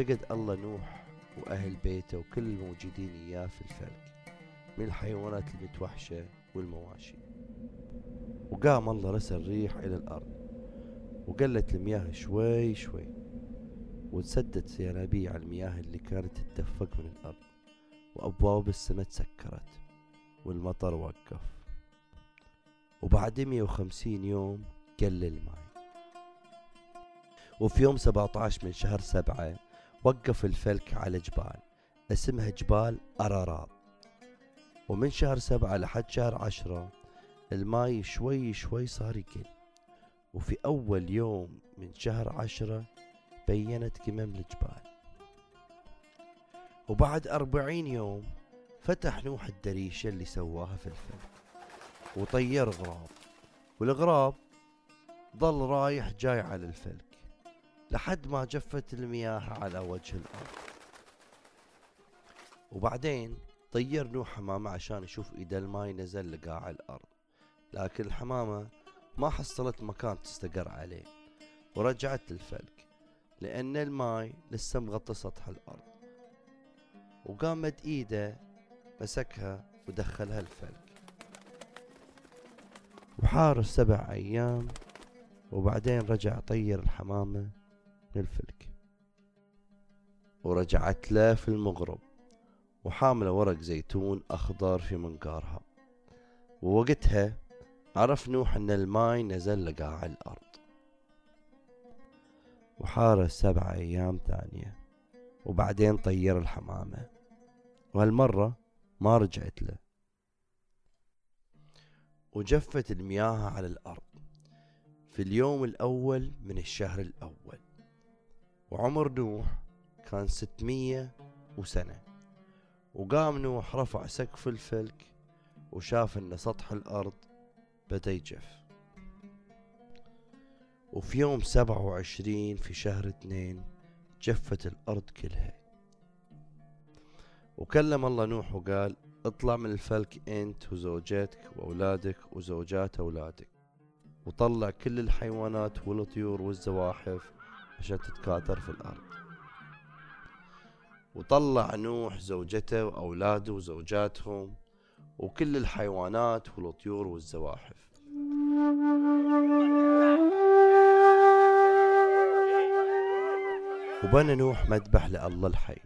وافتقد الله نوح وأهل بيته وكل الموجودين إياه في الفلك من الحيوانات المتوحشة والمواشي. وقام الله رسل ريح إلى الأرض وقلت المياه شوي شوي وتسدت ينابيع المياه اللي كانت تدفق من الأرض وأبواب السماء تسكرت والمطر وقف. وبعد 150 يوم قل الماء. وفي يوم 17 من شهر سبعة وقف الفلك على جبال اسمها جبال أرارات ومن شهر سبعة لحد شهر عشرة الماي شوي شوي صار يقل. وفي أول يوم من شهر عشرة بينت كمم الجبال. وبعد أربعين يوم فتح نوح الدريشة اللي سواها في الفلك وطير غراب. والغراب ظل رايح جاي على الفلك. لحد ما جفت المياه على وجه الأرض. وبعدين طير نوح حمامة عشان يشوف إذا الماي نزل لقاع الأرض. لكن الحمامة ما حصلت مكان تستقر عليه ورجعت للفلك لأن الماي لسه مغطي سطح الأرض. وقام مد إيده مسكها ودخلها الفلك. وحار سبع أيام وبعدين رجع طير الحمامة للفلك. ورجعت له في المغرب وحاملة ورق زيتون أخضر في منقارها. ووقتها عرف نوح أن الماي نزل لقاع الأرض. وحار سبع أيام ثانية وبعدين طير الحمامة. وهالمرة ما رجعت له. وجفت المياه على الأرض في اليوم الأول من الشهر الأول. وعمر نوح كان ستمية وسنة. وقام نوح رفع سقف الفلك وشاف أن سطح الأرض بدأ يجف. وفي يوم سبعة وعشرين في شهر اثنين جفت الأرض كلها. وكلم الله نوح وقال اطلع من الفلك أنت وزوجتك وأولادك وزوجات أولادك وطلع كل الحيوانات والطيور والزواحف عشان تتكاثر في الأرض. وطلع نوح زوجته وأولاده وزوجاتهم وكل الحيوانات والطيور والزواحف. وبنى نوح مذبح لله الحي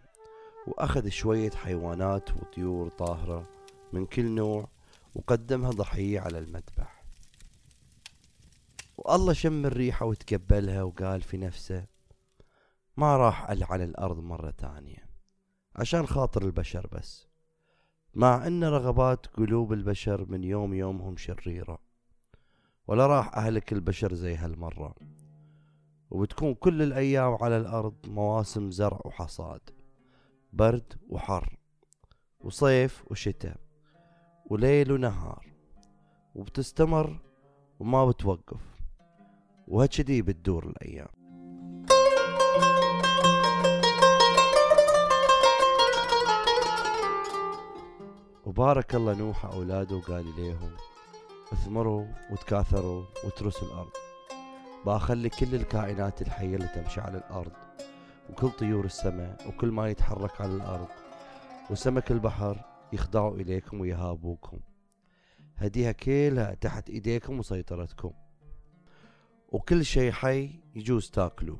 وأخذ شوية حيوانات وطيور طاهرة من كل نوع وقدمها ضحية على المذبح. والله شم الريحة وتقبلها وقال في نفسه ما راح ألعن الأرض مرة تانية عشان خاطر البشر بس. مع أن رغبات قلوب البشر من يوم يومهم شريرة ولا راح أهلك البشر زي هالمرة. وبتكون كل الأيام على الأرض مواسم زرع وحصاد برد وحر وصيف وشتاء وليل ونهار وبتستمر وما بتوقف. وهكذي بتدور الأيام. وبارك الله نوح أولاده وقال إليهم اثمروا وتكاثروا وترسوا الأرض. بأخلي كل الكائنات الحية اللي تمشي على الأرض وكل طيور السماء وكل ما يتحرك على الأرض وسمك البحر يخضعوا إليكم ويهابوكم. هديها كلها تحت إيديكم وسيطرتكم. وكل شيء حي يجوز تاكلوه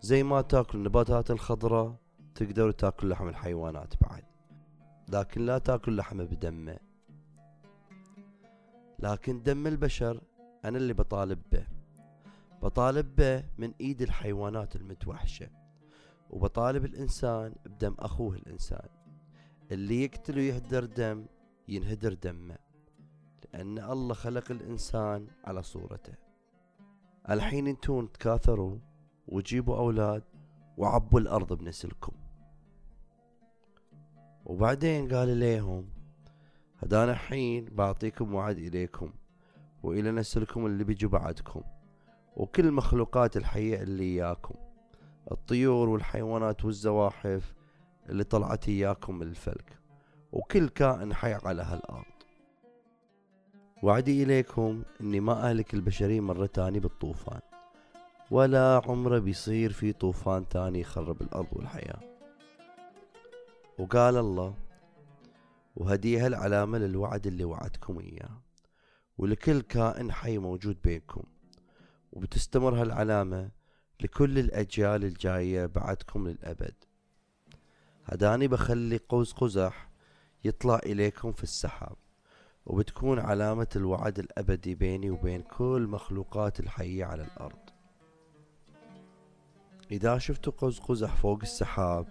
زي ما تاكلوا النباتات الخضراء تقدروا تاكلوا لحم الحيوانات بعد. لكن لا تاكل لحمه بدمه. لكن دم البشر أنا اللي بطالب به. بطالب به من إيد الحيوانات المتوحشة. وبطالب الإنسان بدم أخوه الإنسان. اللي يقتل ويهدر دم ينهدر دمه. لأن الله خلق الإنسان على صورته. الحين انتون تكاثروا وجيبوا أولاد وعبوا الأرض بنسلكم. وبعدين قال إليهم هدانا الحين بعطيكم وعد إليكم وإلى نسلكم اللي بيجوا بعدكم وكل المخلوقات الحية اللي إياكم الطيور والحيوانات والزواحف اللي طلعت إياكم من الفلك وكل كائن حي على هالأرض. وعدي إليكم أني ما أهلك البشرية مرة تانية بالطوفان ولا عمره بيصير في طوفان تاني يخرب الأرض والحياة. وقال الله وهدي هالعلامة للوعد اللي وعدكم إياه. ولكل كائن حي موجود بينكم. وبتستمر هالعلامة لكل الأجيال الجاية بعدكم للأبد. هداني بخلي قوس قزح يطلع إليكم في السحاب. وبتكون علامة الوعد الأبدي بيني وبين كل مخلوقات الحية على الأرض. إذا شفتوا قوس قزح فوق السحاب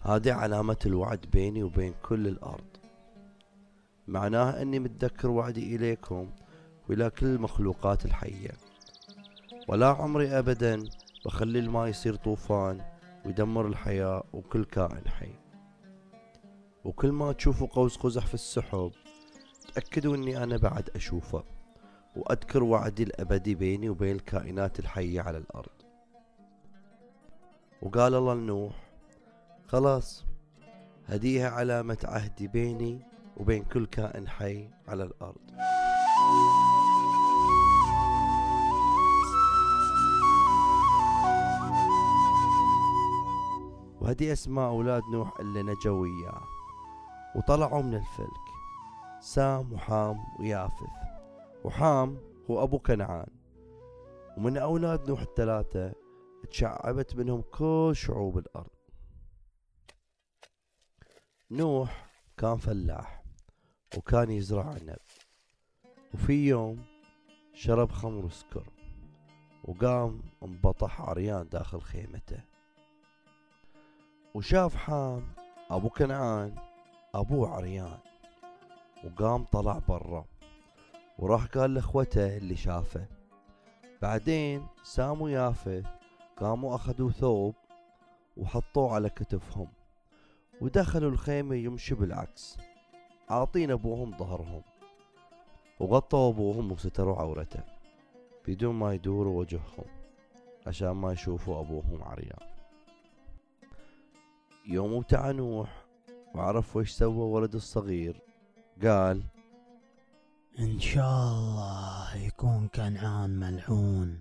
هذه علامة الوعد بيني وبين كل الأرض. معناها أني متذكر وعدي إليكم وإلى كل المخلوقات الحية. ولا عمري أبدا بخلي الماء يصير طوفان ويدمر الحياة وكل كائن حي. وكل ما تشوفوا قوس قزح في السحب تأكدوا أني أنا بعد أشوفه وأذكر وعدي الأبدي بيني وبين الكائنات الحية على الأرض. وقال الله لنوح خلاص هديها علامة عهدي بيني وبين كل كائن حي على الأرض. وهدي أسماء أولاد نوح اللي نجوا وياه وطلعوا من الفلك. سام وحام ويافث. وحام هو أبو كنعان. ومن أولاد نوح الثلاثة تشعبت منهم كل شعوب الأرض. نوح كان فلاح وكان يزرع عنب. وفي يوم شرب خمر وسكر وقام انبطح عريان داخل خيمته. وشاف حام أبو كنعان أبوه عريان. وقام طلع برا. وراح قال لأخوته اللي شافه. بعدين سام ويافه قاموا أخذوا ثوب وحطوه على كتفهم. ودخلوا الخيمة يمشي بالعكس. عاطين أبوهم ظهرهم. وغطوا أبوهم وستروا عورته. بدون ما يدوروا وجههم. عشان ما يشوفوا أبوهم عريان. يوم ابتعى نوح وعرف وش سوى ولد الصغير. قال إن شاء الله يكون كنعان ملعون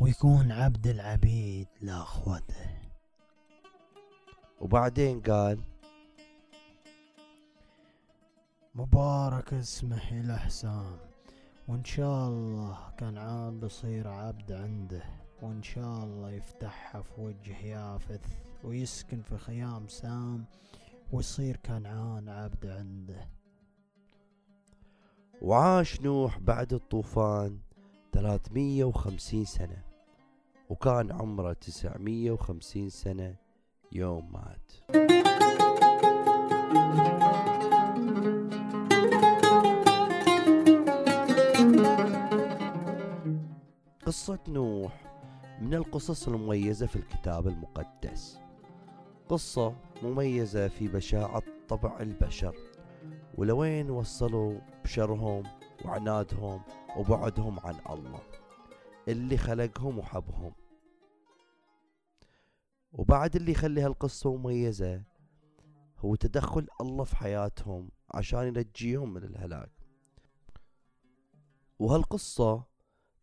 ويكون عبد العبيد لأخوته. وبعدين قال مبارك اسمه إلى حسام. وإن شاء الله كنعان بصير عبد عنده. وإن شاء الله يفتحها في وجه يافث ويسكن في خيام سام ويصير كنعان عبد عنده. وعاش نوح بعد الطوفان 350 سنة وكان عمره 950 سنة يوم مات. قصة نوح من القصص المميزة في الكتاب المقدس. قصة مميزة في بشاعة طبع البشر. ولوين وصلوا بشرهم وعنادهم وبعدهم عن الله؟ اللي خلقهم وحبهم. وبعد اللي يخلي هالقصة مميزة هو تدخل الله في حياتهم عشان ينجيهم من الهلاك. وهالقصة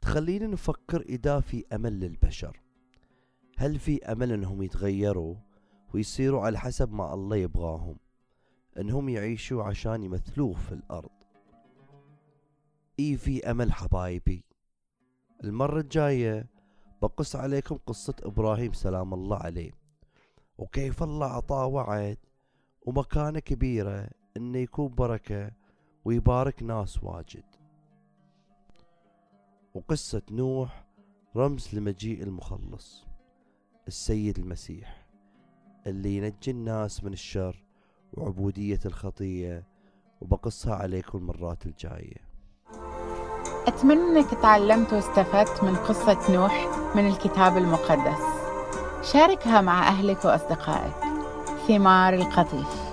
تخلينا نفكر إذا في أمل للبشر. هل في أمل أنهم يتغيروا ويصيروا على حسب ما الله يبغاهم؟ أنهم يعيشوا عشان يمثلوه في الأرض. إي في أمل حبايبي. المرة الجاية بقص عليكم قصة إبراهيم سلام الله عليه. وكيف الله أعطاه وعد ومكانة كبيرة إنه يكون بركة ويبارك ناس واجد. وقصة نوح رمز لمجيء المخلص السيد المسيح اللي ينجي الناس من الشر وعبودية الخطية وبقصها عليكم المرات الجاية. أتمنى أنك تعلمت واستفدت من قصة نوح من الكتاب المقدس. شاركها مع أهلك وأصدقائك. ثمار القطيف.